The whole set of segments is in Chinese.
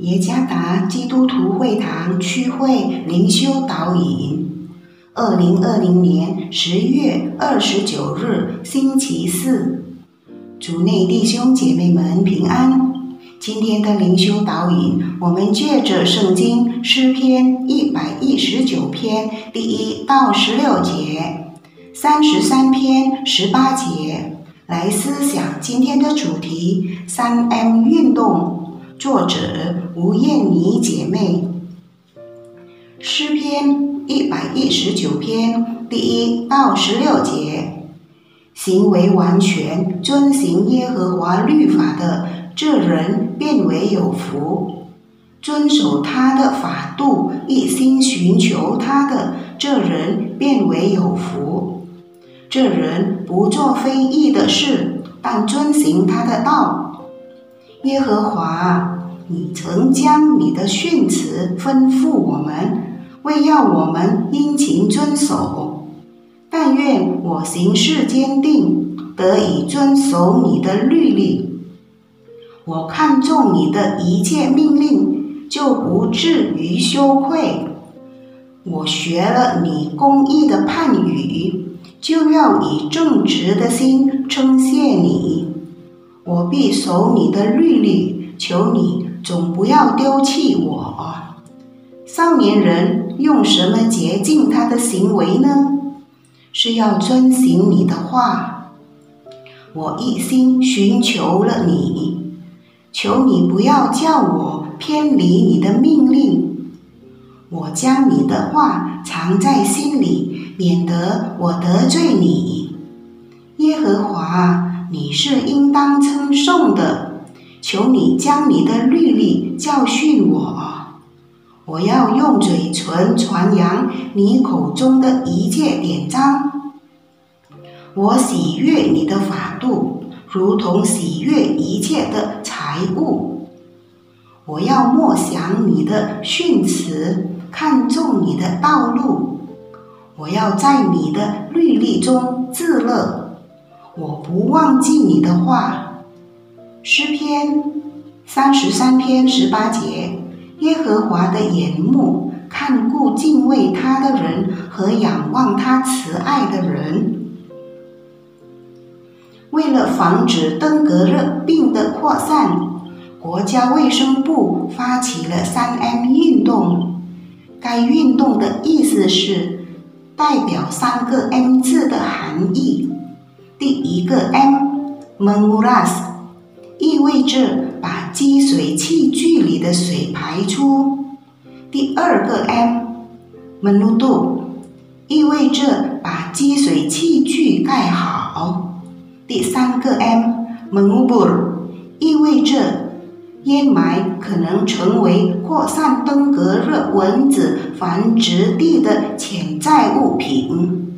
耶加达基督徒会堂区会灵修导引，二零二零年十月二十九日星期四，主内弟兄姐妹们平安。今天的灵修导引，我们借着圣经诗篇一百一十九篇第一到十六节，三十三篇十八节来思想今天的主题：三 M 运动。作者吴艳妮姐妹，诗篇一百一十九篇第一到十六节，行为完全遵行耶和华律法的这人变为有福；遵守他的法度，一心寻求他的这人变为有福。这人不做非义的事，但遵行他的道。耶和华，你曾将你的训词吩咐我们，为要我们殷勤遵守。但愿我行事坚定，得以遵守你的律例。我看重你的一切命令，就不至于羞愧。我学了你公义的判语，就要以正直的心称谢你。我必守你的律例，求你总不要丢弃我。少年人用什么洁净他的行为呢？是要遵行你的话。我一心寻求了你，求你不要叫我偏离你的命令。我将你的话藏在心里，免得我得罪你。耶和华。你是应当称颂的，求你将你的律例教训我，我要用嘴唇传扬你口中的一切典章。我喜悦你的法度，如同喜悦一切的财物。我要默想你的训词，看重你的道路。我要在你的律例中自乐。我不忘记你的话，诗篇三十三篇十八节，耶和华的眼目看顾敬畏他的人和仰望他慈爱的人。为了防止登革热病的扩散，国家卫生部发起了三 M 运动。该运动的意思是代表三个 M 字的含义。第一个 M，menguras，意味着把积水器具里的水排出。第二个 M，menutup，意味着把积水器具盖好。第三个 m m e n b u r 意味着烟霾可能成为扩散登革热蚊子繁殖地的潜在物品。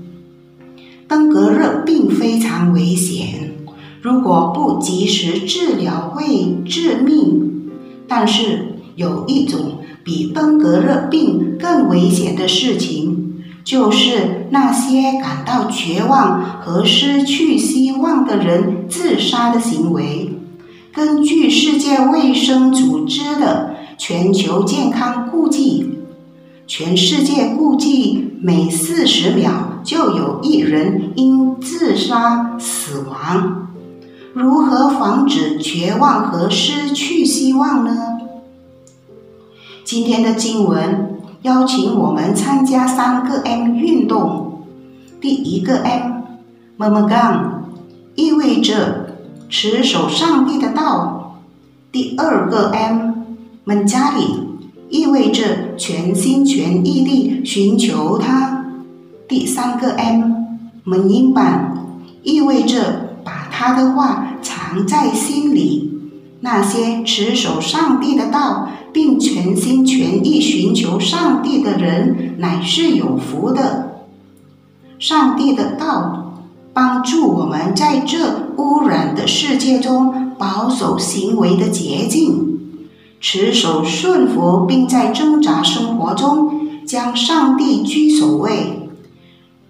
登革热并非常危险，如果不及时治疗会致命。但是有一种比登革热病更危险的事情，就是那些感到绝望和失去希望的人自杀的行为。根据世界卫生组织的全球健康估计，全世界估计每四十秒。就有一人因自杀死亡。如何防止绝望和失去希望呢？今天的经文邀请我们参加三个 M 运动。第一个 M，Memegang，意味着持守上帝的道。第二个 M，Mencari，意味着全心全意地寻求他。第三个 M，门音版意味着他的话藏在心里。那些持守上帝的道，并全心全意寻求上帝的人，乃是有福的。上帝的道帮助我们在这污染的世界中保守行为的洁净，持守顺服，并在挣扎生活中将上帝居首位。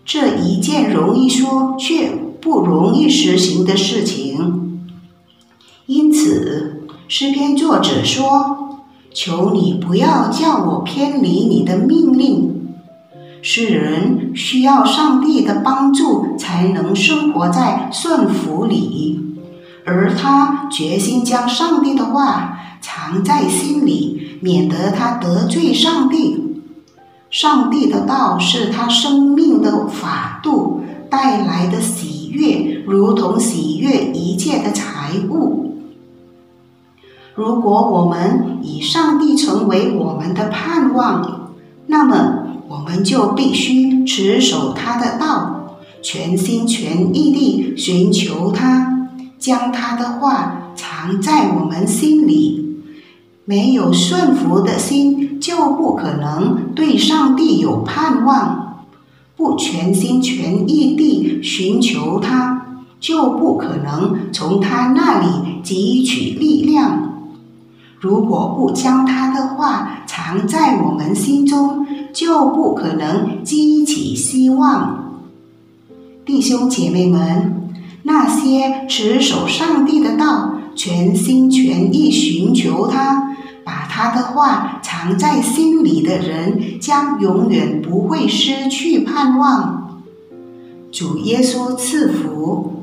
这一件容易说却不容易实行的事情，因此诗篇作者说：“求你不要叫我偏离你的命令。世人需要上帝的帮助，才能生活在顺服里，而他决心将上帝的话藏在心里，免得他得罪上帝。上帝的道是他生命的法度，带来的喜悦，如同喜悦一切的财物。如果我们以上帝成为我们的盼望，那么。我们就必须持守他的道，全心全意地寻求他，将他的话藏在我们心里。没有顺服的心，就不可能对上帝有盼望；不全心全意地寻求他，就不可能从他那里汲取力量。如果不将他的话藏在我们心中，就不可能激起希望。弟兄姐妹们，那些持守上帝的道、全心全意寻求他、把他的话藏在心里的人，将永远不会失去盼望。主耶稣赐福。